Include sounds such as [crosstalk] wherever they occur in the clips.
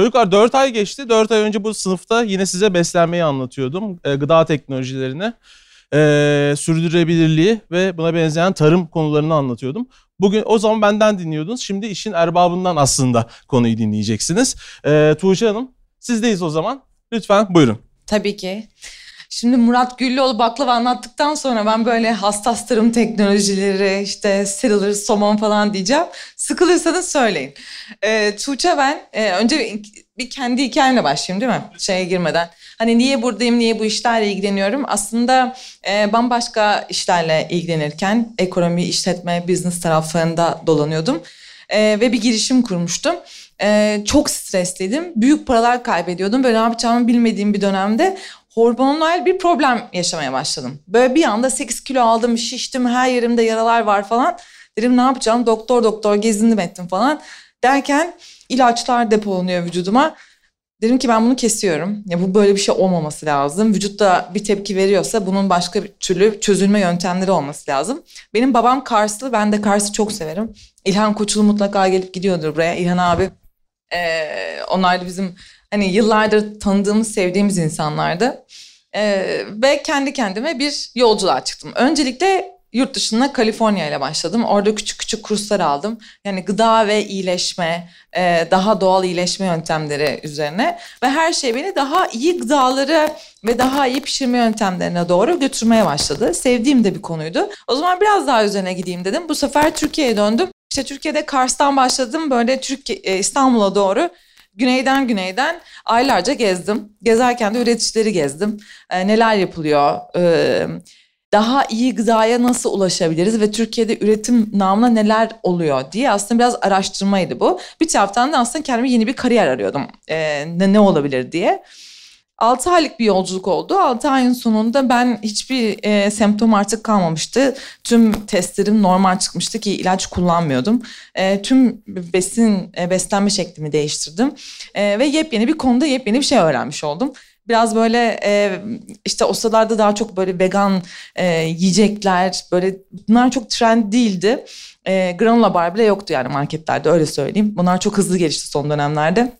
Çocuklar 4 ay geçti. 4 ay önce bu sınıfta yine size beslenmeyi anlatıyordum. E, gıda teknolojilerini, e, sürdürülebilirliği ve buna benzeyen tarım konularını anlatıyordum. Bugün o zaman benden dinliyordunuz. Şimdi işin erbabından aslında konuyu dinleyeceksiniz. E, Tuğçe Hanım sizdeyiz o zaman. Lütfen buyurun. Tabii ki. Şimdi Murat Güllüoğlu baklava anlattıktan sonra ben böyle hassas tarım teknolojileri işte serilir, somon falan diyeceğim. Sıkılırsanız söyleyin. Ee, Tuğçe ben e, önce bir kendi hikayemle başlayayım değil mi? Şeye girmeden. Hani niye buradayım, niye bu işlerle ilgileniyorum? Aslında e, bambaşka işlerle ilgilenirken ekonomi, işletme, business taraflarında dolanıyordum. E, ve bir girişim kurmuştum. E, çok stresliydim. Büyük paralar kaybediyordum. Böyle ne yapacağımı bilmediğim bir dönemde hormonal bir problem yaşamaya başladım. Böyle bir anda 8 kilo aldım, şiştim, her yerimde yaralar var falan. Dedim ne yapacağım? Doktor doktor gezindim ettim falan. Derken ilaçlar depolanıyor vücuduma. Dedim ki ben bunu kesiyorum. Ya bu böyle bir şey olmaması lazım. Vücut da bir tepki veriyorsa bunun başka bir türlü çözülme yöntemleri olması lazım. Benim babam Karslı. Ben de Kars'ı çok severim. İlhan Koçulu mutlaka gelip gidiyordur buraya. İlhan abi. Ee, onlar da bizim hani yıllardır tanıdığımız, sevdiğimiz insanlardı. Ee, ve kendi kendime bir yolculuğa çıktım. Öncelikle yurt dışına Kaliforniya ile başladım. Orada küçük küçük kurslar aldım. Yani gıda ve iyileşme, e, daha doğal iyileşme yöntemleri üzerine. Ve her şey beni daha iyi gıdaları ve daha iyi pişirme yöntemlerine doğru götürmeye başladı. Sevdiğim de bir konuydu. O zaman biraz daha üzerine gideyim dedim. Bu sefer Türkiye'ye döndüm. İşte Türkiye'de Kars'tan başladım. Böyle Türkiye, İstanbul'a doğru güneyden güneyden aylarca gezdim. Gezerken de üreticileri gezdim. E, neler yapılıyor, e, daha iyi gıdaya nasıl ulaşabiliriz ve Türkiye'de üretim namına neler oluyor diye aslında biraz araştırmaydı bu. Bir taraftan da aslında kendime yeni bir kariyer arıyordum. E, ne, ne olabilir diye. 6 aylık bir yolculuk oldu. 6 ayın sonunda ben hiçbir e, semptom artık kalmamıştı. Tüm testlerim normal çıkmıştı ki ilaç kullanmıyordum. E, tüm besin e, beslenme şeklimi değiştirdim. E, ve yepyeni bir konuda yepyeni bir şey öğrenmiş oldum. Biraz böyle e, işte o sıralarda daha çok böyle vegan e, yiyecekler böyle bunlar çok trend değildi. E, granola bar bile yoktu yani marketlerde öyle söyleyeyim. Bunlar çok hızlı gelişti son dönemlerde.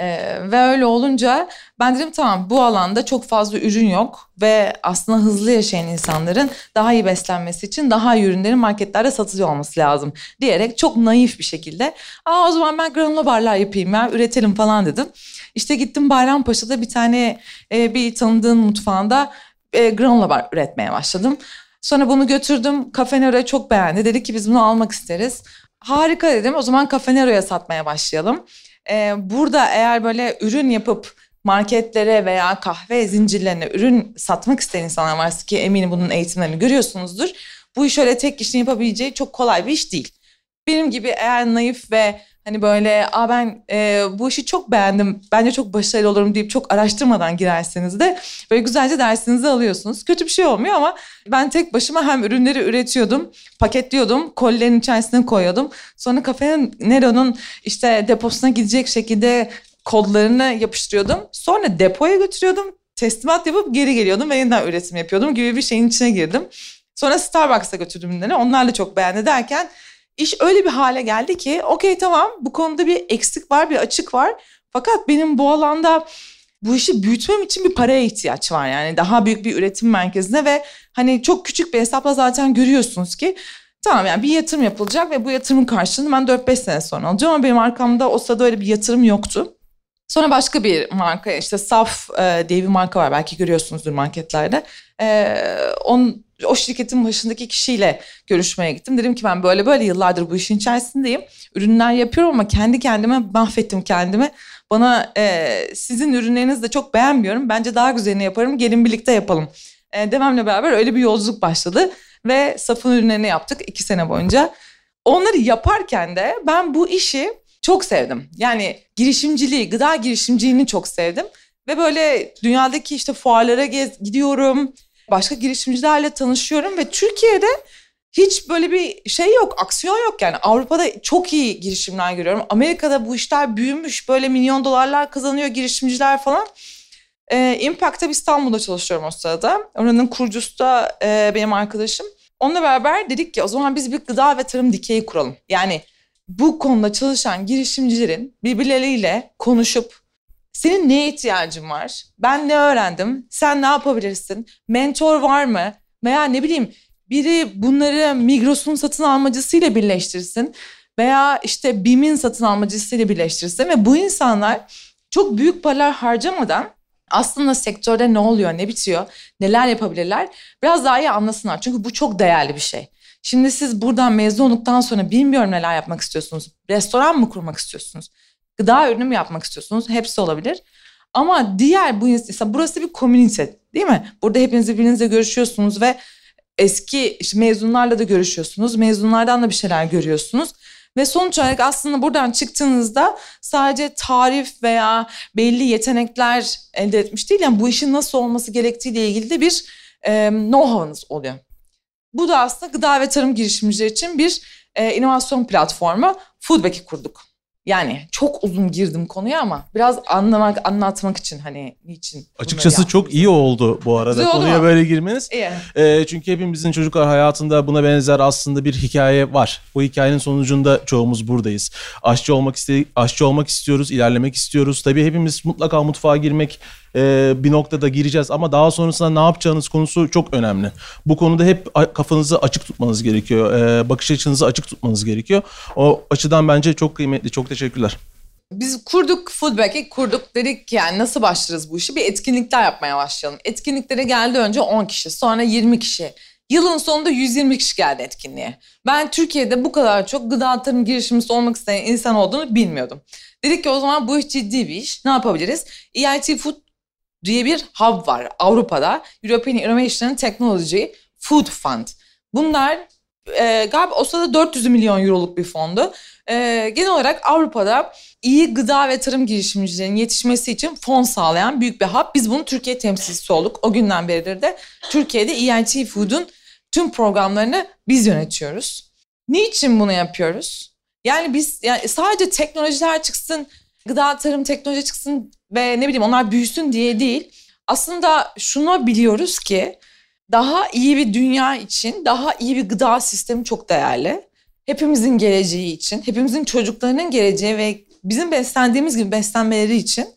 Ee, ve öyle olunca ben dedim tamam bu alanda çok fazla ürün yok ve aslında hızlı yaşayan insanların daha iyi beslenmesi için daha iyi ürünlerin marketlerde satılıyor olması lazım diyerek çok naif bir şekilde aa o zaman ben granola barlar yapayım ya üretelim falan dedim. İşte gittim Bayrampaşa'da bir tane e, bir tanıdığın mutfağında e, granola bar üretmeye başladım. Sonra bunu götürdüm Kafenero'ya çok beğendi dedi ki biz bunu almak isteriz. Harika dedim o zaman Kafenero'ya satmaya başlayalım. Ee, burada eğer böyle ürün yapıp marketlere veya kahve zincirlerine ürün satmak isteyen insanlar varsa ki eminim bunun eğitimlerini görüyorsunuzdur. Bu iş öyle tek kişinin yapabileceği çok kolay bir iş değil. Benim gibi eğer naif ve hani böyle Aa ben e, bu işi çok beğendim bence çok başarılı olurum deyip çok araştırmadan girerseniz de böyle güzelce dersinizi alıyorsunuz. Kötü bir şey olmuyor ama ben tek başıma hem ürünleri üretiyordum, paketliyordum, kolilerin içerisine koyuyordum. Sonra kafenin Nero'nun işte deposuna gidecek şekilde kodlarını yapıştırıyordum. Sonra depoya götürüyordum, teslimat yapıp geri geliyordum ve yeniden üretim yapıyordum gibi bir şeyin içine girdim. Sonra Starbucks'a götürdüm ürünleri. Onlar da çok beğendi derken İş öyle bir hale geldi ki okey tamam bu konuda bir eksik var bir açık var. Fakat benim bu alanda bu işi büyütmem için bir paraya ihtiyaç var. Yani daha büyük bir üretim merkezine ve hani çok küçük bir hesapla zaten görüyorsunuz ki tamam yani bir yatırım yapılacak ve bu yatırımın karşılığını ben 4-5 sene sonra alacağım ama benim arkamda o sırada öyle bir yatırım yoktu. Sonra başka bir marka işte Saf e, diye bir marka var belki görüyorsunuzdur marketlerde. E, on, o şirketin başındaki kişiyle görüşmeye gittim. Dedim ki ben böyle böyle yıllardır bu işin içerisindeyim. Ürünler yapıyorum ama kendi kendime mahvettim kendimi. Bana e, sizin ürünlerinizi de çok beğenmiyorum. Bence daha güzelini yaparım. Gelin birlikte yapalım. E, dememle beraber öyle bir yolculuk başladı. Ve Saf'ın ürünlerini yaptık iki sene boyunca. Onları yaparken de ben bu işi çok sevdim. Yani girişimciliği, gıda girişimciliğini çok sevdim. Ve böyle dünyadaki işte fuarlara gez, gidiyorum. Başka girişimcilerle tanışıyorum ve Türkiye'de hiç böyle bir şey yok, aksiyon yok yani. Avrupa'da çok iyi girişimler görüyorum. Amerika'da bu işler büyümüş, böyle milyon dolarlar kazanıyor girişimciler falan. Ee, Impact'ta İstanbul'da çalışıyorum o sırada. Oranın kurucusu da e, benim arkadaşım. Onunla beraber dedik ki o zaman biz bir gıda ve tarım dikeyi kuralım. Yani bu konuda çalışan girişimcilerin birbirleriyle konuşup senin neye ihtiyacın var? Ben ne öğrendim? Sen ne yapabilirsin? Mentor var mı? Veya ne bileyim biri bunları Migros'un satın almacısıyla birleştirsin veya işte BİM'in satın almacısıyla birleştirsin ve bu insanlar çok büyük paralar harcamadan aslında sektörde ne oluyor, ne bitiyor, neler yapabilirler biraz daha iyi anlasınlar. Çünkü bu çok değerli bir şey. Şimdi siz buradan mezun olduktan sonra bilmiyorum neler yapmak istiyorsunuz. Restoran mı kurmak istiyorsunuz? Gıda ürünü mü yapmak istiyorsunuz? Hepsi olabilir. Ama diğer bu insan burası bir komünite değil mi? Burada hepiniz birbirinizle görüşüyorsunuz ve eski işte mezunlarla da görüşüyorsunuz. Mezunlardan da bir şeyler görüyorsunuz. Ve sonuç olarak aslında buradan çıktığınızda sadece tarif veya belli yetenekler elde etmiş değil. Yani bu işin nasıl olması gerektiğiyle ilgili de bir e, know-how'ınız oluyor. Bu da aslında gıda ve tarım girişimcileri için bir e, inovasyon platformu Foodback'i kurduk. Yani çok uzun girdim konuya ama biraz anlamak, anlatmak için hani niçin. Açıkçası çok iyi oldu bu arada Güzel konuya mu? böyle girmeniz. İyi. E, çünkü hepimizin çocuklar hayatında buna benzer aslında bir hikaye var. Bu hikayenin sonucunda çoğumuz buradayız. Aşçı olmak iste aşçı olmak istiyoruz, ilerlemek istiyoruz. Tabii hepimiz mutlaka mutfağa girmek e, bir noktada gireceğiz ama daha sonrasında ne yapacağınız konusu çok önemli. Bu konuda hep kafanızı açık tutmanız gerekiyor. E, bakış açınızı açık tutmanız gerekiyor. O açıdan bence çok kıymetli. Çok teşekkürler. Biz kurduk Foodback'i kurduk dedik yani nasıl başlarız bu işi? Bir etkinlikler yapmaya başlayalım. Etkinliklere geldi önce 10 kişi sonra 20 kişi. Yılın sonunda 120 kişi geldi etkinliğe. Ben Türkiye'de bu kadar çok gıda tarım girişimcisi olmak isteyen insan olduğunu bilmiyordum. Dedik ki o zaman bu iş ciddi bir iş. Ne yapabiliriz? EIT Food diye bir hub var Avrupa'da. European Innovation Technology Food Fund. Bunlar e, galiba o sırada 400 milyon euroluk bir fondu. E, genel olarak Avrupa'da iyi gıda ve tarım girişimcilerinin yetişmesi için fon sağlayan büyük bir hub. Biz bunun Türkiye temsilcisi olduk. O günden beridir de Türkiye'de EIT Food'un tüm programlarını biz yönetiyoruz. Niçin bunu yapıyoruz? Yani biz yani sadece teknolojiler çıksın, gıda tarım teknoloji çıksın ve ne bileyim onlar büyüsün diye değil. Aslında şunu biliyoruz ki daha iyi bir dünya için daha iyi bir gıda sistemi çok değerli. Hepimizin geleceği için, hepimizin çocuklarının geleceği ve bizim beslendiğimiz gibi beslenmeleri için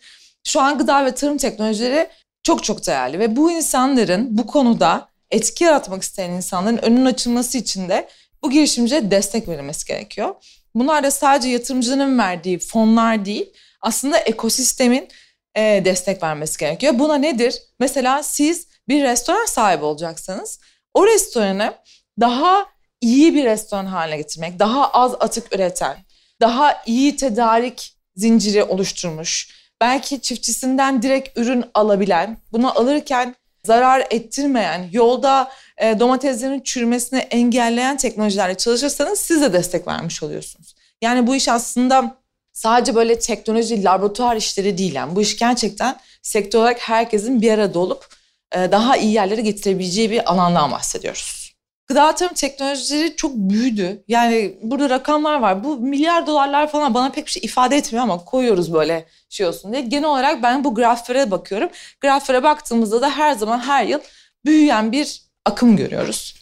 şu an gıda ve tarım teknolojileri çok çok değerli ve bu insanların bu konuda etki yaratmak isteyen insanların önünün açılması için de bu girişimciye destek verilmesi gerekiyor. Bunlar da sadece yatırımcının verdiği fonlar değil, aslında ekosistemin e, destek vermesi gerekiyor. Buna nedir? Mesela siz bir restoran sahibi olacaksanız o restoranı daha iyi bir restoran haline getirmek, daha az atık üreten, daha iyi tedarik zinciri oluşturmuş, belki çiftçisinden direkt ürün alabilen, bunu alırken zarar ettirmeyen, yolda e, domateslerin çürümesini engelleyen teknolojilerle çalışırsanız siz de destek vermiş oluyorsunuz. Yani bu iş aslında sadece böyle teknoloji, laboratuvar işleri değil. Yani bu iş gerçekten sektör olarak herkesin bir arada olup e, daha iyi yerlere getirebileceği bir alandan bahsediyoruz. Gıda tarım teknolojileri çok büyüdü. Yani burada rakamlar var. Bu milyar dolarlar falan bana pek bir şey ifade etmiyor ama koyuyoruz böyle şey olsun diye. Genel olarak ben bu graflere bakıyorum. Graflere baktığımızda da her zaman her yıl büyüyen bir akım görüyoruz.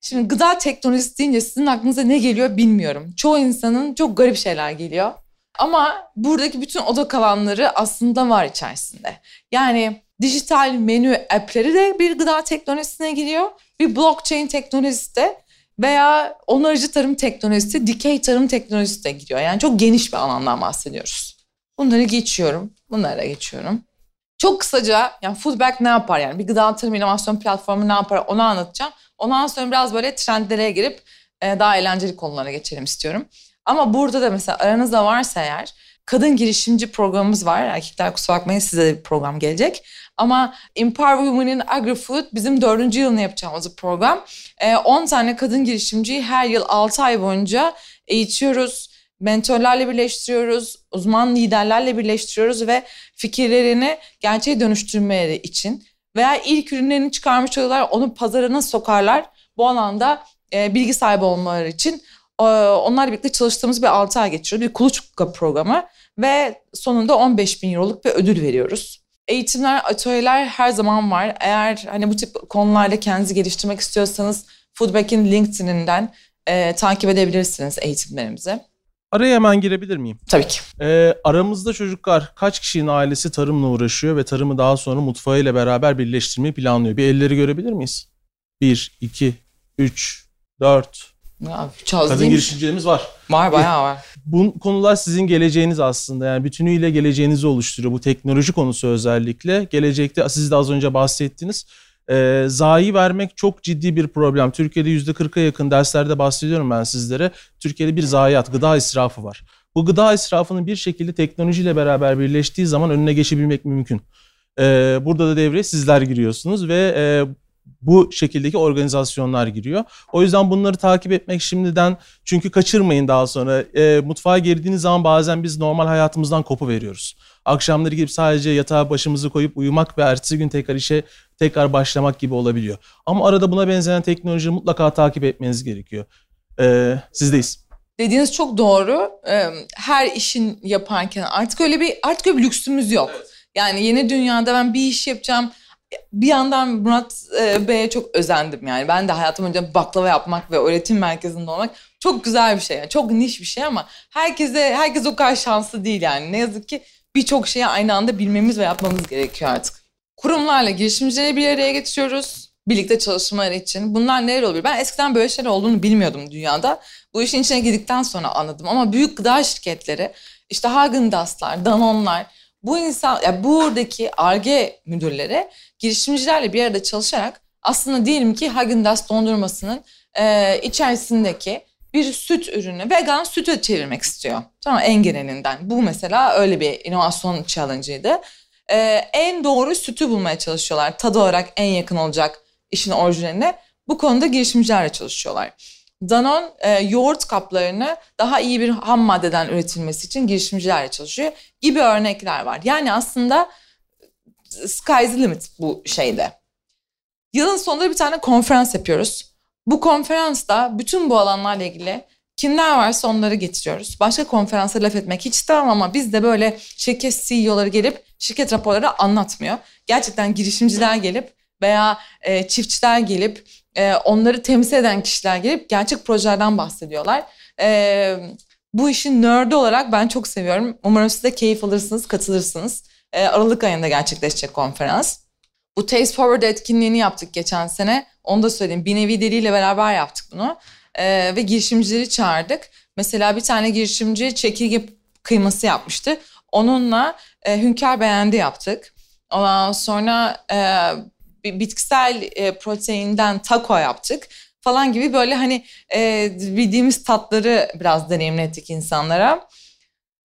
Şimdi gıda teknolojisi deyince sizin aklınıza ne geliyor bilmiyorum. Çoğu insanın çok garip şeyler geliyor. Ama buradaki bütün oda kalanları aslında var içerisinde. Yani dijital menü app'leri de bir gıda teknolojisine giriyor. Bir blockchain teknolojisi de veya onarıcı tarım teknolojisi, dikey tarım teknolojisi de giriyor. Yani çok geniş bir alandan bahsediyoruz. Bunları geçiyorum. Bunlara geçiyorum. Çok kısaca yani Foodback ne yapar yani bir gıda tarım inovasyon platformu ne yapar onu anlatacağım. Ondan sonra biraz böyle trendlere girip e, daha eğlenceli konulara geçelim istiyorum. Ama burada da mesela aranızda varsa eğer kadın girişimci programımız var. Erkekler kusura bakmayın size de bir program gelecek. Ama Empower Women in Agri-Food bizim dördüncü yılını yapacağımız program. 10 ee, tane kadın girişimciyi her yıl 6 ay boyunca eğitiyoruz. Mentorlarla birleştiriyoruz, uzman liderlerle birleştiriyoruz ve fikirlerini gerçeğe dönüştürmeleri için veya ilk ürünlerini çıkarmış oluyorlar, onu pazarına sokarlar. Bu alanda e, bilgi sahibi olmaları için ee, onlarla birlikte çalıştığımız bir 6 ay geçiriyoruz. Bir kuluçka programı ve sonunda 15 bin euroluk bir ödül veriyoruz. Eğitimler, atölyeler her zaman var. Eğer hani bu tip konularda kendinizi geliştirmek istiyorsanız Foodback'in LinkedIn'inden e, takip edebilirsiniz eğitimlerimizi. Araya hemen girebilir miyim? Tabii ki. Ee, aramızda çocuklar kaç kişinin ailesi tarımla uğraşıyor ve tarımı daha sonra mutfağıyla beraber birleştirmeyi planlıyor? Bir elleri görebilir miyiz? 1, 2, 3, 4. Ya, hiç az Kadın girişimcilerimiz var. Var bayağı var. Bu konular sizin geleceğiniz aslında. Yani bütünüyle geleceğinizi oluşturuyor. Bu teknoloji konusu özellikle. Gelecekte siz de az önce bahsettiniz. Ee, zayi vermek çok ciddi bir problem. Türkiye'de %40'a yakın derslerde bahsediyorum ben sizlere. Türkiye'de bir zayiat, gıda israfı var. Bu gıda israfının bir şekilde teknolojiyle beraber birleştiği zaman önüne geçebilmek mümkün. Ee, burada da devreye sizler giriyorsunuz ve e, bu şekildeki organizasyonlar giriyor. O yüzden bunları takip etmek şimdiden çünkü kaçırmayın daha sonra. E, mutfağa girdiğiniz zaman bazen biz normal hayatımızdan kopu veriyoruz. Akşamları gidip sadece yatağa başımızı koyup uyumak ve ertesi gün tekrar işe tekrar başlamak gibi olabiliyor. Ama arada buna benzeyen teknolojiyi mutlaka takip etmeniz gerekiyor. E, sizdeyiz. Dediğiniz çok doğru. Ee, Her işin yaparken artık öyle bir artık öyle bir lüksümüz yok. Yani yeni dünyada ben bir iş yapacağım. Bir yandan Murat e, Bey'e çok özendim yani. Ben de hayatım önce baklava yapmak ve öğretim merkezinde olmak çok güzel bir şey. Yani çok niş bir şey ama herkese herkes o kadar şanslı değil yani. Ne yazık ki birçok şeyi aynı anda bilmemiz ve yapmamız gerekiyor artık. Kurumlarla girişimcileri bir araya getiriyoruz. Birlikte çalışmaları için. Bunlar neler olabilir? Ben eskiden böyle şeyler olduğunu bilmiyordum dünyada. Bu işin içine girdikten sonra anladım. Ama büyük gıda şirketleri, işte Häagen-Dazs'lar, Danone'lar, bu insan, yani buradaki ARGE müdürleri girişimcilerle bir arada çalışarak aslında diyelim ki Häagen-Dazs dondurmasının e, içerisindeki bir süt ürünü vegan süte çevirmek istiyor. Tamam en genelinden. Bu mesela öyle bir inovasyon challenge'ıydı. E, en doğru sütü bulmaya çalışıyorlar. Tadı olarak en yakın olacak işin orijinaline. Bu konuda girişimcilerle çalışıyorlar. Danone e, yoğurt kaplarını daha iyi bir ham maddeden üretilmesi için girişimcilerle çalışıyor gibi örnekler var. Yani aslında sky's the limit bu şeyde. Yılın sonunda bir tane konferans yapıyoruz. Bu konferansta bütün bu alanlarla ilgili kimler varsa onları getiriyoruz. Başka konferansa laf etmek hiç istemem ama biz de böyle şirket CEO'ları gelip şirket raporları anlatmıyor. Gerçekten girişimciler gelip veya e, çiftçiler gelip e, onları temsil eden kişiler gelip gerçek projelerden bahsediyorlar. E, bu işin nerd'i olarak ben çok seviyorum. Umarım siz de keyif alırsınız, katılırsınız. E, Aralık ayında gerçekleşecek konferans. Bu Taste Forward etkinliğini yaptık geçen sene. Onu da söyleyeyim. Bir nevi deliyle beraber yaptık bunu. E, ve girişimcileri çağırdık. Mesela bir tane girişimci çekirge kıyması yapmıştı. Onunla e, Hünkar Beğendi yaptık. Ondan sonra e, bitkisel e, proteinden taco yaptık falan gibi böyle hani e, bildiğimiz tatları biraz deneyimlettik insanlara.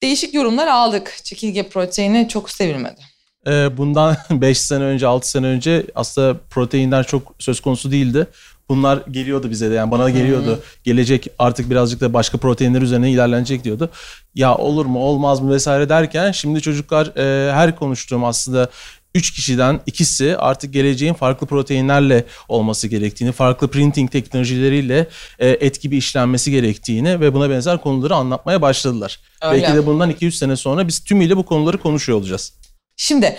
Değişik yorumlar aldık. Çekirge proteini çok sevilmedi. Ee, bundan [laughs] 5 sene önce 6 sene önce aslında proteinler çok söz konusu değildi. Bunlar geliyordu bize de yani bana geliyordu. Gelecek artık birazcık da başka proteinler üzerine ilerlenecek diyordu. Ya olur mu olmaz mı vesaire derken şimdi çocuklar e, her konuştuğum aslında 3 kişiden ikisi artık geleceğin farklı proteinlerle olması gerektiğini, farklı printing teknolojileriyle e, etki bir işlenmesi gerektiğini ve buna benzer konuları anlatmaya başladılar. Öyle. Belki de bundan 2-3 sene sonra biz tümüyle bu konuları konuşuyor olacağız. Şimdi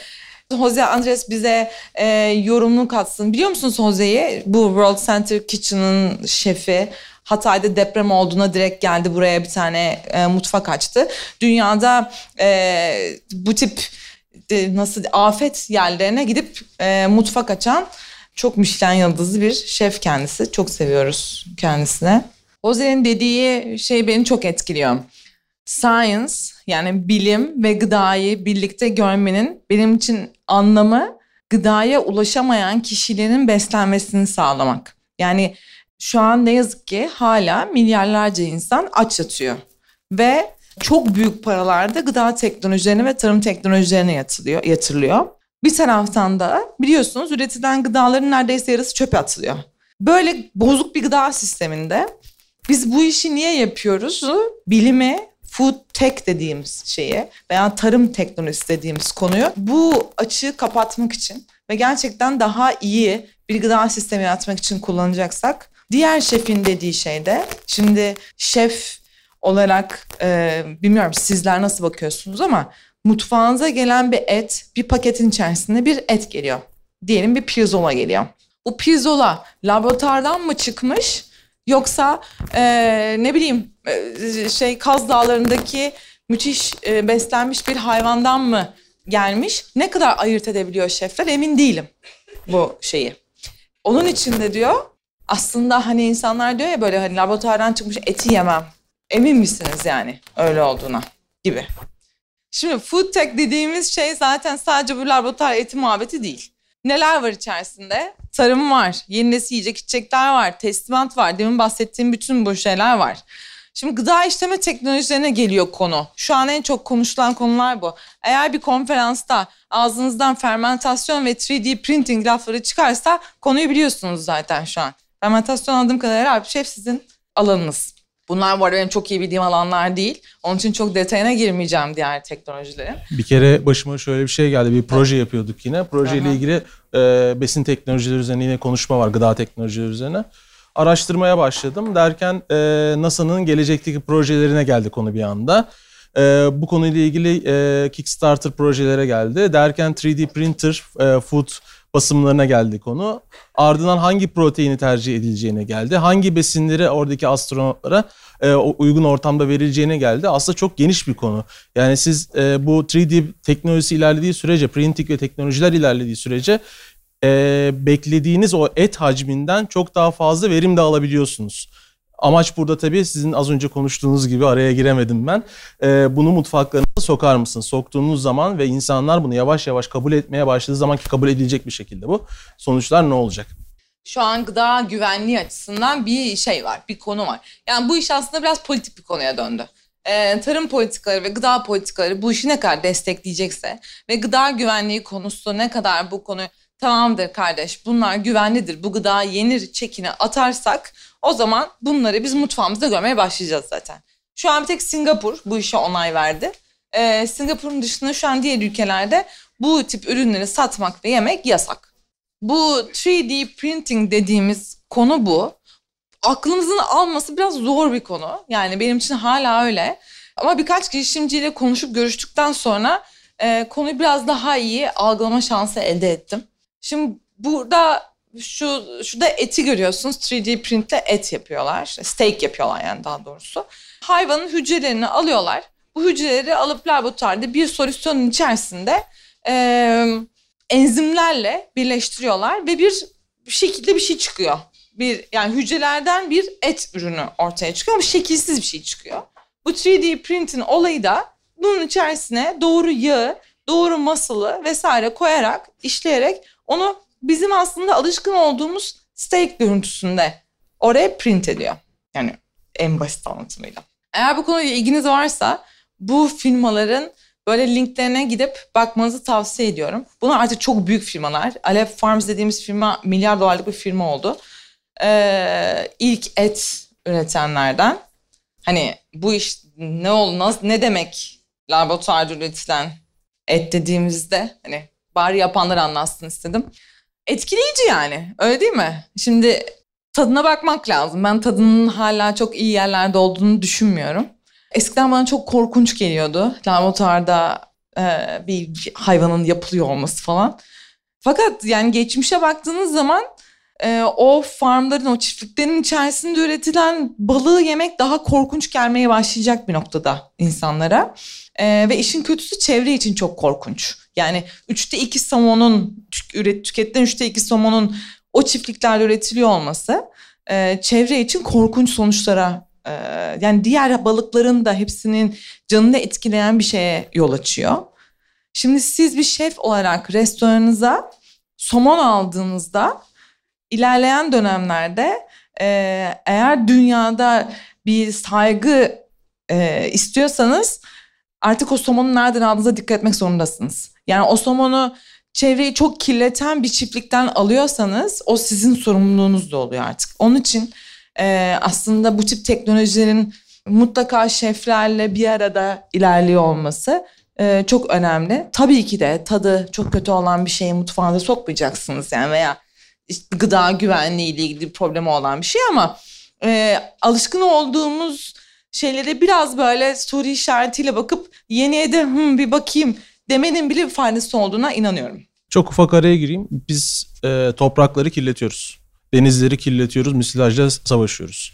Jose Andres bize e, yorumunu katsın. Biliyor musunuz Jose'yi? Bu World Center Kitchen'ın şefi. Hatay'da deprem olduğuna direkt geldi buraya bir tane e, mutfak açtı. Dünyada e, bu tip e, nasıl afet yerlerine gidip e, mutfak açan çok Michelin yıldızlı bir şef kendisi. Çok seviyoruz kendisine. Jose'nin dediği şey beni çok etkiliyor. Science yani bilim ve gıdayı birlikte görmenin benim için anlamı gıdaya ulaşamayan kişilerin beslenmesini sağlamak. Yani şu an ne yazık ki hala milyarlarca insan aç yatıyor. Ve çok büyük paralarda gıda teknolojilerine ve tarım teknolojilerine yatırılıyor, yatırılıyor. Bir taraftan da biliyorsunuz üretilen gıdaların neredeyse yarısı çöpe atılıyor. Böyle bozuk bir gıda sisteminde biz bu işi niye yapıyoruz? Bilime, food tech dediğimiz şeye veya tarım teknolojisi dediğimiz konuyu bu açığı kapatmak için ve gerçekten daha iyi bir gıda sistemi yaratmak için kullanacaksak diğer şefin dediği şey de şimdi şef olarak e, bilmiyorum sizler nasıl bakıyorsunuz ama mutfağınıza gelen bir et bir paketin içerisinde bir et geliyor. Diyelim bir pirzola geliyor. Bu pirzola laboratuvardan mı çıkmış Yoksa e, ne bileyim e, şey Kaz Dağları'ndaki müthiş e, beslenmiş bir hayvandan mı gelmiş? Ne kadar ayırt edebiliyor şefler emin değilim bu şeyi. Onun için de diyor aslında hani insanlar diyor ya böyle hani laboratuvardan çıkmış eti yemem. Emin misiniz yani öyle olduğuna gibi. Şimdi food tech dediğimiz şey zaten sadece bu laboratuvar eti muhabbeti değil. Neler var içerisinde? Tarım var, yeni nesil yiyecek içecekler var, teslimat var. Demin bahsettiğim bütün bu şeyler var. Şimdi gıda işleme teknolojilerine geliyor konu. Şu an en çok konuşulan konular bu. Eğer bir konferansta ağzınızdan fermentasyon ve 3D printing lafları çıkarsa konuyu biliyorsunuz zaten şu an. Fermentasyon aldığım kadarıyla abi şef sizin alanınız. Bunlar var benim çok iyi bildiğim alanlar değil. Onun için çok detayına girmeyeceğim diğer teknolojilere. Bir kere başıma şöyle bir şey geldi. Bir proje evet. yapıyorduk yine. Projeyle ilgili e, besin teknolojileri üzerine yine konuşma var. Gıda teknolojileri üzerine. Araştırmaya başladım. Derken e, NASA'nın gelecekteki projelerine geldi konu bir anda. E, bu konuyla ilgili e, Kickstarter projelere geldi. Derken 3D printer, e, food basımlarına geldi konu. Ardından hangi proteini tercih edileceğine geldi. Hangi besinleri oradaki astronotlara e, uygun ortamda verileceğine geldi. Aslında çok geniş bir konu. Yani siz e, bu 3D teknolojisi ilerlediği sürece, printing ve teknolojiler ilerlediği sürece e, beklediğiniz o et hacminden çok daha fazla verim de alabiliyorsunuz. Amaç burada tabii sizin az önce konuştuğunuz gibi araya giremedim ben. Ee, bunu mutfaklarınıza sokar mısın? Soktuğunuz zaman ve insanlar bunu yavaş yavaş kabul etmeye başladığı zaman ki kabul edilecek bir şekilde bu. Sonuçlar ne olacak? Şu an gıda güvenliği açısından bir şey var, bir konu var. Yani bu iş aslında biraz politik bir konuya döndü. Ee, tarım politikaları ve gıda politikaları bu işi ne kadar destekleyecekse ve gıda güvenliği konusu ne kadar bu konu tamamdır kardeş bunlar güvenlidir bu gıda yenir çekini atarsak o zaman bunları biz mutfağımızda görmeye başlayacağız zaten. Şu an bir tek Singapur bu işe onay verdi. Ee, Singapur'un dışında şu an diğer ülkelerde bu tip ürünleri satmak ve yemek yasak. Bu 3D printing dediğimiz konu bu. Aklımızın alması biraz zor bir konu. Yani benim için hala öyle. Ama birkaç girişimciyle konuşup görüştükten sonra e, konuyu biraz daha iyi algılama şansı elde ettim. Şimdi burada şu şurada eti görüyorsunuz. 3D printle et yapıyorlar. Steak yapıyorlar yani daha doğrusu. Hayvanın hücrelerini alıyorlar. Bu hücreleri alıp laboratuvarda bir solüsyonun içerisinde e, enzimlerle birleştiriyorlar ve bir şekilde bir şey çıkıyor. Bir yani hücrelerden bir et ürünü ortaya çıkıyor ama şekilsiz bir şey çıkıyor. Bu 3D printin olayı da bunun içerisine doğru yağı, doğru masılı vesaire koyarak, işleyerek onu bizim aslında alışkın olduğumuz steak görüntüsünde oraya print ediyor. Yani en basit anlatımıyla. Eğer bu konuyla ilginiz varsa bu firmaların böyle linklerine gidip bakmanızı tavsiye ediyorum. Bunlar artık çok büyük firmalar. Aleph Farms dediğimiz firma milyar dolarlık bir firma oldu. Ee, ilk et üretenlerden. Hani bu iş ne ol nasıl ne demek laboratuvarda üretilen et dediğimizde hani bari yapanlar anlatsın istedim etkileyici yani. Öyle değil mi? Şimdi tadına bakmak lazım. Ben tadının hala çok iyi yerlerde olduğunu düşünmüyorum. Eskiden bana çok korkunç geliyordu. Laboratuvarda e, bir hayvanın yapılıyor olması falan. Fakat yani geçmişe baktığınız zaman e, o farmların, o çiftliklerin içerisinde üretilen balığı yemek daha korkunç gelmeye başlayacak bir noktada insanlara. E, ve işin kötüsü çevre için çok korkunç. Yani üçte iki somonun, üret, tüketilen üçte iki somonun o çiftliklerde üretiliyor olması e, çevre için korkunç sonuçlara e, yani diğer balıkların da hepsinin canını etkileyen bir şeye yol açıyor. Şimdi siz bir şef olarak restoranınıza somon aldığınızda ilerleyen dönemlerde e, eğer dünyada bir saygı e, istiyorsanız artık o somonu nereden aldığınıza dikkat etmek zorundasınız. Yani o somonu çevreyi çok kirleten bir çiftlikten alıyorsanız o sizin sorumluluğunuz da oluyor artık. Onun için e, aslında bu tip teknolojilerin mutlaka şeflerle bir arada ilerliyor olması e, çok önemli. Tabii ki de tadı çok kötü olan bir şeyi mutfağınıza sokmayacaksınız yani veya işte gıda güvenliği ile ilgili bir problemi olan bir şey ama e, alışkın olduğumuz şeylere biraz böyle soru işaretiyle bakıp yeniye de hmm, bir bakayım demenin bile bir faydası olduğuna inanıyorum. Çok ufak araya gireyim. Biz e, toprakları kirletiyoruz. Denizleri kirletiyoruz, müsilajla savaşıyoruz.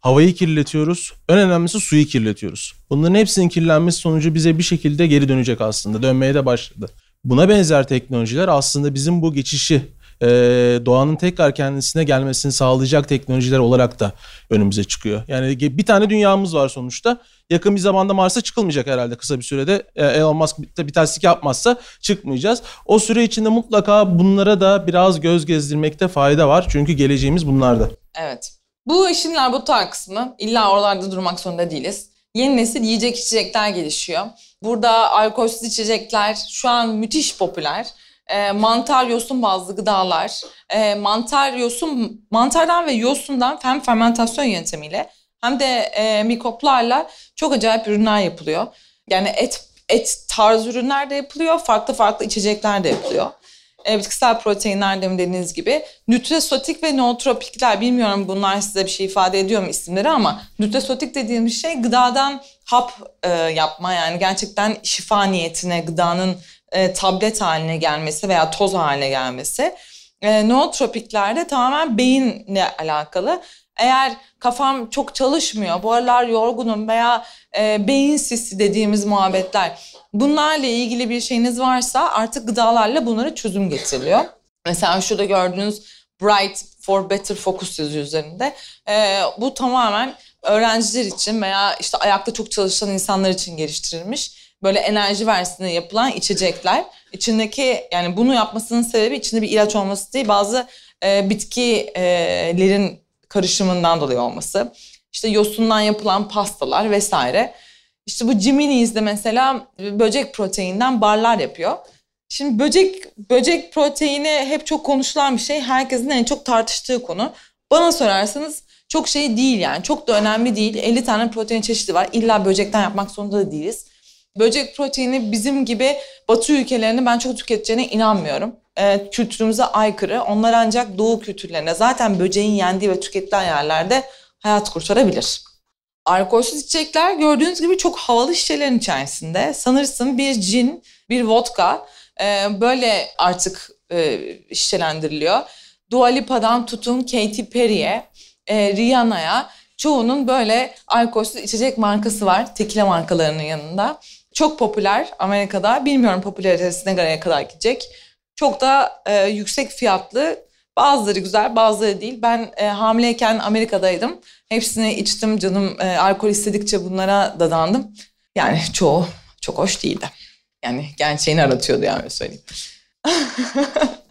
Havayı kirletiyoruz. En önemlisi suyu kirletiyoruz. Bunların hepsinin kirlenmesi sonucu bize bir şekilde geri dönecek aslında. Dönmeye de başladı. Buna benzer teknolojiler aslında bizim bu geçişi e, doğanın tekrar kendisine gelmesini sağlayacak teknolojiler olarak da önümüze çıkıyor. Yani bir tane dünyamız var sonuçta. Yakın bir zamanda Mars'a çıkılmayacak herhalde kısa bir sürede. E, Elon Musk bir terslik yapmazsa çıkmayacağız. O süre içinde mutlaka bunlara da biraz göz gezdirmekte fayda var. Çünkü geleceğimiz bunlarda. Evet. Bu işin laboratuvar kısmı. İlla oralarda durmak zorunda değiliz. Yeni nesil yiyecek içecekler gelişiyor. Burada alkolsüz içecekler şu an müthiş popüler. E, mantar, yosun bazlı gıdalar, e, mantar, yosun, mantardan ve yosundan hem fermentasyon yöntemiyle hem de e, mikroplarla çok acayip ürünler yapılıyor. Yani et et tarzı ürünler de yapılıyor, farklı farklı içecekler de yapılıyor e, bitkisel proteinler demin dediğiniz gibi. Nütresotik ve nootropikler bilmiyorum bunlar size bir şey ifade ediyor mu isimleri ama nütresotik dediğimiz şey gıdadan hap e, yapma yani gerçekten şifa niyetine gıdanın e, tablet haline gelmesi veya toz haline gelmesi. E, nootropiklerde tamamen beyinle alakalı. Eğer kafam çok çalışmıyor, bu aralar yorgunum veya e, beyin sisi dediğimiz muhabbetler bunlarla ilgili bir şeyiniz varsa artık gıdalarla bunları çözüm getiriliyor. Mesela şurada gördüğünüz Bright for Better Focus yazıyor üzerinde. E, bu tamamen öğrenciler için veya işte ayakta çok çalışan insanlar için geliştirilmiş böyle enerji versine yapılan içecekler. İçindeki yani bunu yapmasının sebebi içinde bir ilaç olması değil bazı e, bitkilerin karışımından dolayı olması. İşte yosundan yapılan pastalar vesaire. İşte bu Jiminy's de mesela böcek proteinden barlar yapıyor. Şimdi böcek böcek proteini hep çok konuşulan bir şey. Herkesin en çok tartıştığı konu. Bana sorarsanız çok şey değil yani. Çok da önemli değil. 50 tane protein çeşidi var. İlla böcekten yapmak zorunda da değiliz. Böcek proteini bizim gibi batı ülkelerini ben çok tüketeceğine inanmıyorum. Ee, kültürümüze aykırı. Onlar ancak doğu kültürlerine zaten böceğin yendiği ve tüketilen yerlerde hayat kurtarabilir. Alkolsüz içecekler gördüğünüz gibi çok havalı şişelerin içerisinde. Sanırsın bir cin, bir vodka e, böyle artık e, şişelendiriliyor. Dua Lipa'dan tutun Katy Perry'e, e, Rihanna'ya çoğunun böyle alkolsüz içecek markası var. Tekile markalarının yanında. Çok popüler Amerika'da. Bilmiyorum popülaritesi ne kadar gidecek. Çok da e, yüksek fiyatlı. Bazıları güzel, bazıları değil. Ben e, hamileyken Amerika'daydım. Hepsini içtim canım. E, alkol istedikçe bunlara dadandım. Yani çoğu çok hoş değildi. Yani gerçeğini aratıyordu yani söyleyeyim. [laughs]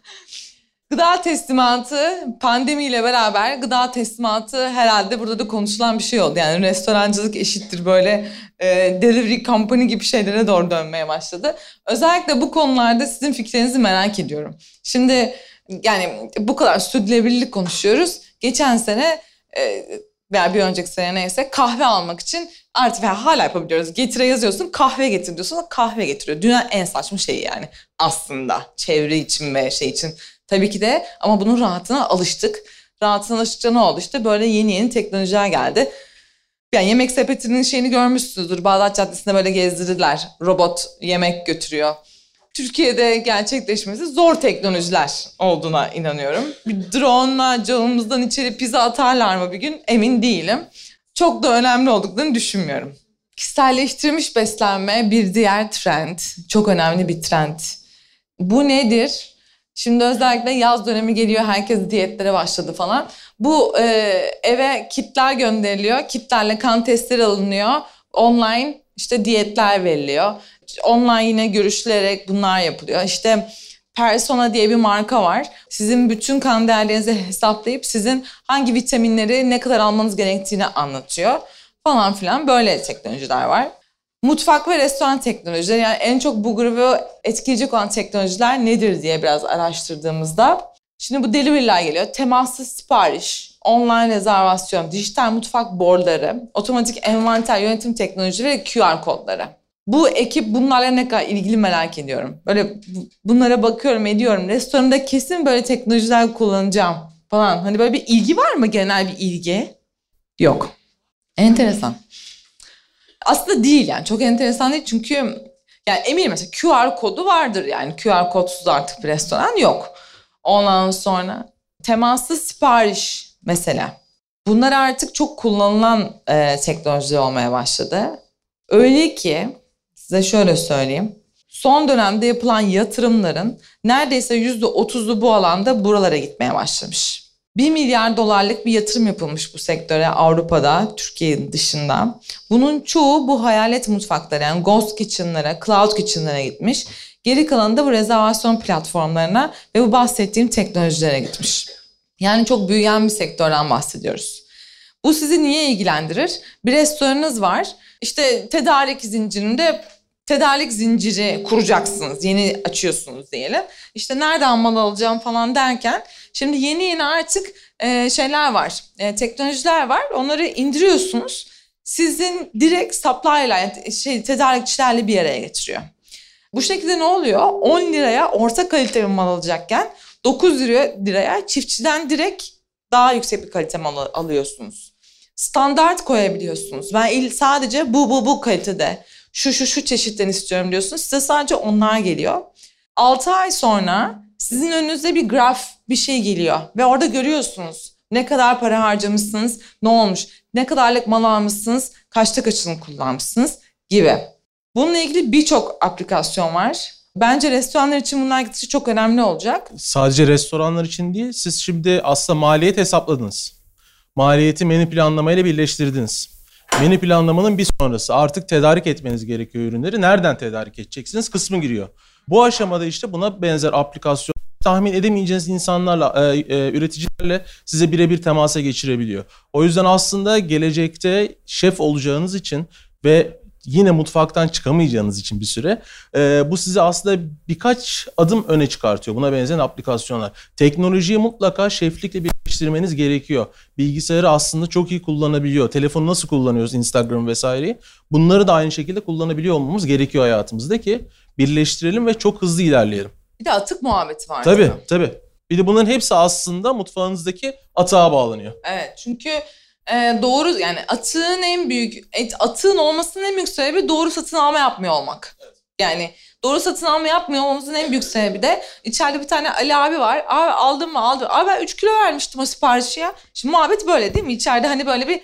Gıda teslimatı pandemiyle beraber gıda teslimatı herhalde burada da konuşulan bir şey oldu. Yani restorancılık eşittir böyle e, delivery company gibi şeylere doğru dönmeye başladı. Özellikle bu konularda sizin fikrinizi merak ediyorum. Şimdi yani bu kadar sürdürülebilirlik konuşuyoruz. Geçen sene e, veya bir önceki sene neyse kahve almak için artık hala yapabiliyoruz. Getire yazıyorsun kahve getir diyorsun kahve getiriyor. Dünyanın en saçma şeyi yani aslında çevre için ve şey için. Tabii ki de ama bunun rahatına alıştık. Rahatına alıştıkça ne oldu işte böyle yeni yeni teknolojiler geldi. Yani yemek sepetinin şeyini görmüşsünüzdür. Bağdat Caddesi'nde böyle gezdirdiler. Robot yemek götürüyor. Türkiye'de gerçekleşmesi zor teknolojiler olduğuna inanıyorum. Bir drone'la camımızdan içeri pizza atarlar mı bir gün emin değilim. Çok da önemli olduklarını düşünmüyorum. Kişiselleştirilmiş beslenme bir diğer trend. Çok önemli bir trend. Bu nedir? Şimdi özellikle yaz dönemi geliyor. Herkes diyetlere başladı falan. Bu e, eve kitler gönderiliyor. Kitlerle kan testleri alınıyor. Online işte diyetler veriliyor. Online yine görüşülerek bunlar yapılıyor. İşte Persona diye bir marka var. Sizin bütün kan değerlerinizi hesaplayıp sizin hangi vitaminleri ne kadar almanız gerektiğini anlatıyor. Falan filan böyle teknolojiler var. Mutfak ve restoran teknolojileri yani en çok bu grubu etkileyecek olan teknolojiler nedir diye biraz araştırdığımızda. Şimdi bu delivery'ler geliyor. Temassız sipariş, online rezervasyon, dijital mutfak boardları, otomatik envanter yönetim teknolojileri ve QR kodları. Bu ekip bunlarla ne kadar ilgili merak ediyorum. Böyle bunlara bakıyorum ediyorum. Restoranda kesin böyle teknolojiler kullanacağım falan. Hani böyle bir ilgi var mı genel bir ilgi? Yok. Enteresan. Aslında değil yani çok enteresan değil çünkü yani eminim mesela QR kodu vardır yani QR kodsuz artık bir restoran yok. Ondan sonra Temaslı sipariş mesela. Bunlar artık çok kullanılan e, teknoloji olmaya başladı. Öyle ki size şöyle söyleyeyim. Son dönemde yapılan yatırımların neredeyse yüzde otuzu bu alanda buralara gitmeye başlamış. 1 milyar dolarlık bir yatırım yapılmış bu sektöre Avrupa'da, Türkiye'nin dışında. Bunun çoğu bu hayalet mutfaklara yani ghost kitchen'lara, cloud kitchen'lara gitmiş. Geri kalanı da bu rezervasyon platformlarına ve bu bahsettiğim teknolojilere gitmiş. Yani çok büyüyen bir sektörden bahsediyoruz. Bu sizi niye ilgilendirir? Bir restoranınız var. İşte tedarik zincirinde tedarik zinciri kuracaksınız. Yeni açıyorsunuz diyelim. İşte nereden mal alacağım falan derken şimdi yeni yeni artık e, şeyler var. E, teknolojiler var. Onları indiriyorsunuz. Sizin direkt supply ile şey tedarikçilerle bir araya getiriyor. Bu şekilde ne oluyor? 10 liraya orta kalite bir mal alacakken 9 liraya çiftçiden direkt daha yüksek bir kalite mal alıyorsunuz. Standart koyabiliyorsunuz. Ben sadece bu bu bu kalitede şu şu şu çeşitten istiyorum diyorsunuz. Size sadece onlar geliyor. 6 ay sonra sizin önünüzde bir graf bir şey geliyor ve orada görüyorsunuz ne kadar para harcamışsınız, ne olmuş, ne kadarlık mal almışsınız, kaçta kaçını kullanmışsınız gibi. Bununla ilgili birçok aplikasyon var. Bence restoranlar için bunlar gittikçe çok önemli olacak. Sadece restoranlar için değil, siz şimdi aslında maliyet hesapladınız. Maliyeti menü planlamayla birleştirdiniz. Menü planlamanın bir sonrası artık tedarik etmeniz gerekiyor ürünleri. Nereden tedarik edeceksiniz kısmı giriyor. Bu aşamada işte buna benzer aplikasyon tahmin edemeyeceğiniz insanlarla, e, e, üreticilerle size birebir temasa geçirebiliyor. O yüzden aslında gelecekte şef olacağınız için ve yine mutfaktan çıkamayacağınız için bir süre e, bu sizi aslında birkaç adım öne çıkartıyor. Buna benzeyen aplikasyonlar. Teknolojiyi mutlaka şeflikle birleştirmeniz gerekiyor. Bilgisayarı aslında çok iyi kullanabiliyor. Telefonu nasıl kullanıyoruz Instagram vesaireyi. Bunları da aynı şekilde kullanabiliyor olmamız gerekiyor hayatımızda ki birleştirelim ve çok hızlı ilerleyelim. Bir de atık muhabbeti var. Tabii tabii. Bir de bunların hepsi aslında mutfağınızdaki atığa bağlanıyor. Evet çünkü e, doğru yani atığın en büyük atığın olmasının en büyük sebebi doğru satın alma yapmıyor olmak. Evet. Yani doğru satın alma yapmıyor olmamızın en büyük sebebi de içeride bir tane Ali abi var. Abi aldım mı aldım. Abi ben 3 kilo vermiştim o siparişi ya. Şimdi muhabbet böyle değil mi? İçeride hani böyle bir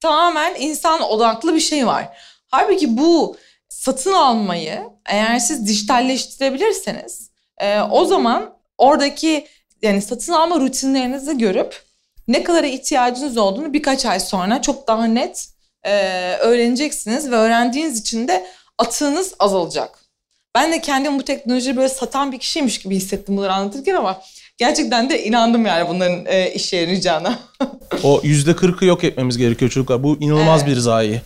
tamamen insan odaklı bir şey var. Halbuki bu satın almayı eğer siz dijitalleştirebilirseniz e, o zaman oradaki yani satın alma rutinlerinizi görüp ne kadar ihtiyacınız olduğunu birkaç ay sonra çok daha net e, öğreneceksiniz ve öğrendiğiniz için de atığınız azalacak. Ben de kendimi bu teknolojiyi böyle satan bir kişiymiş gibi hissettim bunları anlatırken ama gerçekten de inandım yani bunların e, işe yarayacağına. o yüzde kırkı yok etmemiz gerekiyor çocuklar. Bu inanılmaz evet. bir zayi.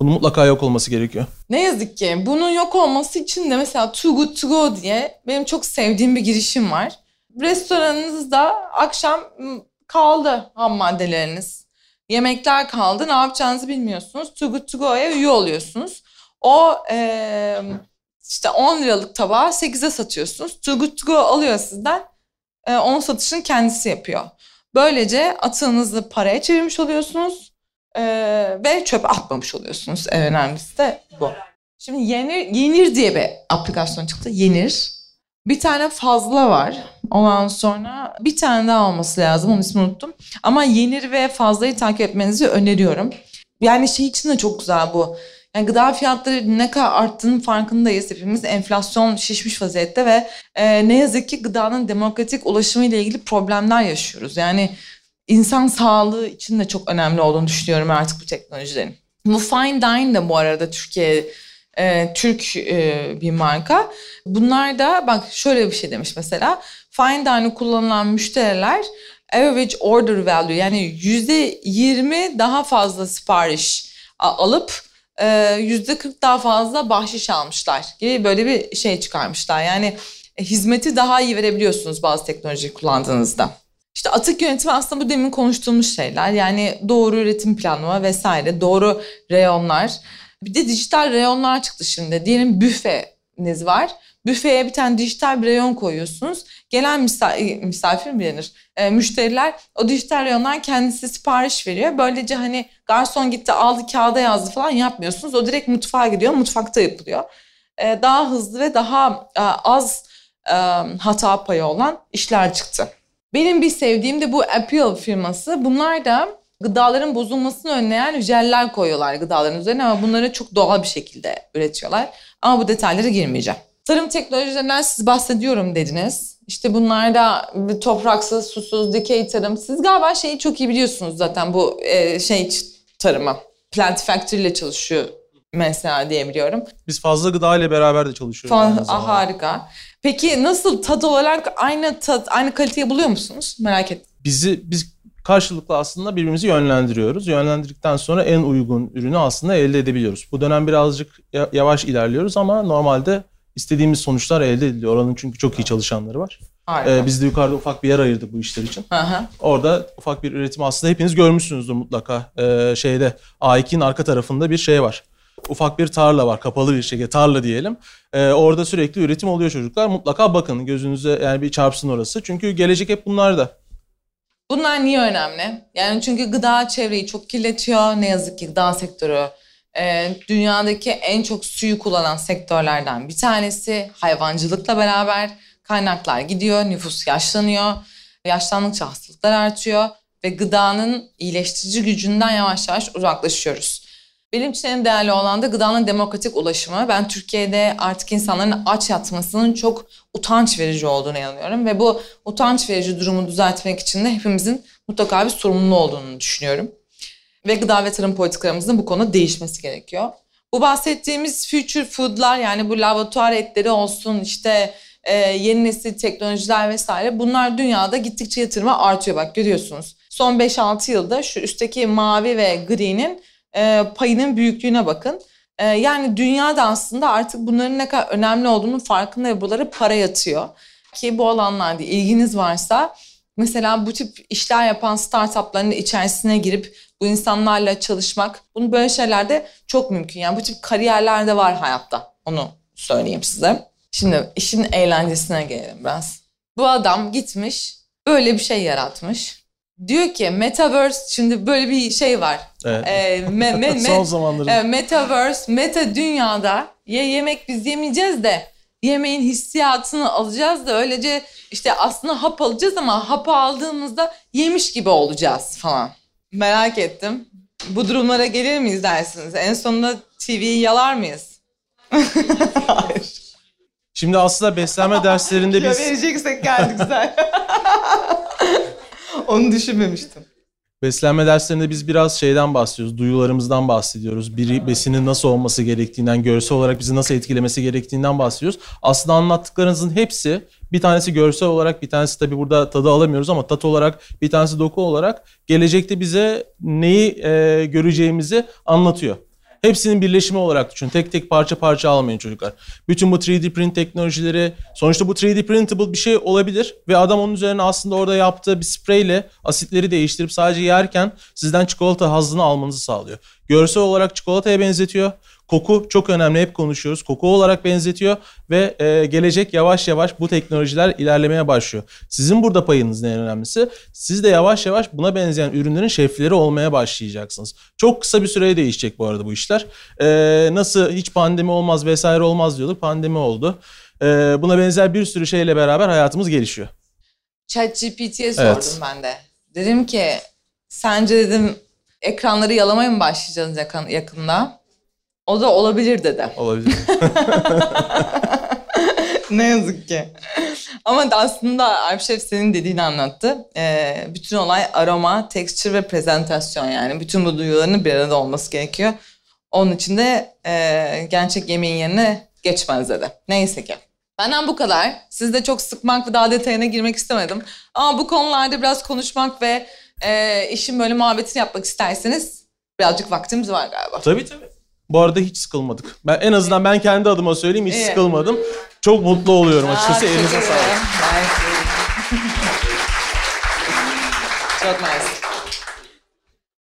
Bunun mutlaka yok olması gerekiyor. Ne yazık ki bunun yok olması için de mesela Too Good To Go diye benim çok sevdiğim bir girişim var. Restoranınızda akşam kaldı ham maddeleriniz. Yemekler kaldı. Ne yapacağınızı bilmiyorsunuz. Too Good To Go'ya üye oluyorsunuz. O e, işte 10 liralık tabağı 8'e satıyorsunuz. Too Good To Go alıyor sizden. E, onun satışını kendisi yapıyor. Böylece atığınızı paraya çevirmiş oluyorsunuz. E, ve çöpe atmamış oluyorsunuz. En önemlisi de bu. Şimdi Yenir, Yenir diye bir aplikasyon çıktı. Yenir. Bir tane fazla var. Ondan sonra bir tane daha olması lazım. Onun ismini unuttum. Ama Yenir ve Fazla'yı takip etmenizi öneriyorum. Yani şey için de çok güzel bu. Yani gıda fiyatları ne kadar arttığının farkındayız. Hepimiz enflasyon şişmiş vaziyette ve e, ne yazık ki gıdanın demokratik ulaşımı ile ilgili problemler yaşıyoruz. Yani insan sağlığı için de çok önemli olduğunu düşünüyorum artık bu teknolojilerin. Bu Fine Dine de bu arada Türkiye e, Türk e, bir marka. Bunlar da bak şöyle bir şey demiş mesela. Fine Dine'ı kullanılan müşteriler average order value yani yüzde yirmi daha fazla sipariş alıp e, yüzde kırk daha fazla bahşiş almışlar gibi böyle bir şey çıkarmışlar. Yani e, hizmeti daha iyi verebiliyorsunuz bazı teknolojiyi kullandığınızda. İşte atık yönetimi aslında bu demin konuştuğumuz şeyler. Yani doğru üretim planlama vesaire, doğru reyonlar. Bir de dijital reyonlar çıktı şimdi. Diyelim büfeniz var. Büfeye bir tane dijital bir reyon koyuyorsunuz. Gelen misafir, misafir mi denir? E, müşteriler o dijital reyondan kendisi sipariş veriyor. Böylece hani garson gitti aldı kağıda yazdı falan yapmıyorsunuz. O direkt mutfağa gidiyor. Mutfakta yapılıyor. E, daha hızlı ve daha e, az e, hata payı olan işler çıktı. Benim bir sevdiğim de bu Appeal firması. Bunlar da gıdaların bozulmasını önleyen jeller koyuyorlar gıdaların üzerine ama bunları çok doğal bir şekilde üretiyorlar. Ama bu detaylara girmeyeceğim. Tarım teknolojilerinden siz bahsediyorum dediniz. İşte bunlarda topraksız, susuz, dikey tarım. Siz galiba şeyi çok iyi biliyorsunuz zaten bu e, şey tarımı. Plant Factory ile çalışıyor mesela diyebiliyorum. Biz fazla gıda ile beraber de çalışıyoruz. Fa- ah, harika. Peki nasıl tat olarak aynı tat, aynı kaliteyi buluyor musunuz? Merak ettim. Bizi biz karşılıklı aslında birbirimizi yönlendiriyoruz. Yönlendirdikten sonra en uygun ürünü aslında elde edebiliyoruz. Bu dönem birazcık yavaş ilerliyoruz ama normalde istediğimiz sonuçlar elde ediliyor. Oranın çünkü çok iyi çalışanları var. Harika. Ee, biz de yukarıda ufak bir yer ayırdık bu işler için. Aha. Orada ufak bir üretim aslında hepiniz görmüşsünüzdür mutlaka. Ee, şeyde A2'nin arka tarafında bir şey var. Ufak bir tarla var. Kapalı bir şekilde tarla diyelim. Ee, orada sürekli üretim oluyor çocuklar. Mutlaka bakın gözünüze yani bir çarpsın orası. Çünkü gelecek hep bunlarda. Bunlar niye önemli? Yani çünkü gıda çevreyi çok kirletiyor. Ne yazık ki gıda sektörü e, dünyadaki en çok suyu kullanan sektörlerden bir tanesi. Hayvancılıkla beraber kaynaklar gidiyor, nüfus yaşlanıyor. Yaşlandıkça hastalıklar artıyor ve gıdanın iyileştirici gücünden yavaş yavaş uzaklaşıyoruz. Benim için en değerli olan da gıdanın demokratik ulaşımı. Ben Türkiye'de artık insanların aç yatmasının çok utanç verici olduğunu inanıyorum. Ve bu utanç verici durumu düzeltmek için de hepimizin mutlaka bir sorumluluğu olduğunu düşünüyorum. Ve gıda ve tarım politikalarımızın bu konuda değişmesi gerekiyor. Bu bahsettiğimiz future food'lar yani bu laboratuvar etleri olsun işte e, yeni nesil teknolojiler vesaire bunlar dünyada gittikçe yatırıma artıyor bak görüyorsunuz. Son 5-6 yılda şu üstteki mavi ve gri'nin e, payının büyüklüğüne bakın. E, yani dünyada aslında artık bunların ne kadar önemli olduğunu farkında ve buralara para yatıyor. Ki bu alanlarda ilginiz varsa mesela bu tip işler yapan startupların içerisine girip bu insanlarla çalışmak, bunu böyle şeylerde çok mümkün. Yani bu tip kariyerler de var hayatta. Onu söyleyeyim size. Şimdi işin eğlencesine gelelim biraz. Bu adam gitmiş, böyle bir şey yaratmış. Diyor ki Metaverse, şimdi böyle bir şey var. Evet. Ee, me, me, [laughs] me, Son zamanların. e, Metaverse, meta dünyada ya yemek biz yemeyeceğiz de yemeğin hissiyatını alacağız da öylece işte aslında hap alacağız ama hapı aldığımızda yemiş gibi olacağız falan. Merak ettim. Bu durumlara gelir miyiz dersiniz? En sonunda TV'yi yalar mıyız? [laughs] Hayır. Şimdi aslında beslenme derslerinde biz [laughs] vereceksek geldik güzel. [laughs] Onu düşünmemiştim. beslenme derslerinde biz biraz şeyden bahsediyoruz. Duyularımızdan bahsediyoruz. Bir besinin nasıl olması gerektiğinden, görsel olarak bizi nasıl etkilemesi gerektiğinden bahsediyoruz. Aslında anlattıklarınızın hepsi bir tanesi görsel olarak, bir tanesi tabii burada tadı alamıyoruz ama tat olarak, bir tanesi doku olarak gelecekte bize neyi e, göreceğimizi anlatıyor. Hepsinin birleşimi olarak düşünün. Tek tek parça parça almayın çocuklar. Bütün bu 3D print teknolojileri sonuçta bu 3D printable bir şey olabilir ve adam onun üzerine aslında orada yaptığı bir spreyle asitleri değiştirip sadece yerken sizden çikolata hazzını almanızı sağlıyor. Görsel olarak çikolataya benzetiyor. Koku çok önemli hep konuşuyoruz. Koku olarak benzetiyor ve e, gelecek yavaş yavaş bu teknolojiler ilerlemeye başlıyor. Sizin burada payınız ne en önemlisi? Siz de yavaş yavaş buna benzeyen ürünlerin şefleri olmaya başlayacaksınız. Çok kısa bir süreye değişecek bu arada bu işler. E, nasıl hiç pandemi olmaz vesaire olmaz diyorduk. Pandemi oldu. E, buna benzer bir sürü şeyle beraber hayatımız gelişiyor. ChatGPT'ye sordum Evet. ben de. Dedim ki sence dedim ekranları yalamaya mı başlayacağız yakın, yakında? O da olabilir dedi. Olabilir. [laughs] ne yazık ki. Ama da aslında Alp Şef senin dediğini anlattı. Ee, bütün olay aroma, texture ve prezentasyon yani. Bütün bu duyuların bir arada olması gerekiyor. Onun için de e, gerçek yemeğin yerine geçmez dedi. Neyse ki. Benden bu kadar. Sizi de çok sıkmak ve daha detayına girmek istemedim. Ama bu konularda biraz konuşmak ve e, işin böyle muhabbetini yapmak isterseniz birazcık vaktimiz var galiba. tabii tabii. Bu arada hiç sıkılmadık. Ben en azından ben kendi adıma söyleyeyim hiç sıkılmadım. Çok mutlu oluyorum açıkçası. Elinize sağlık. [laughs] Çok mersi.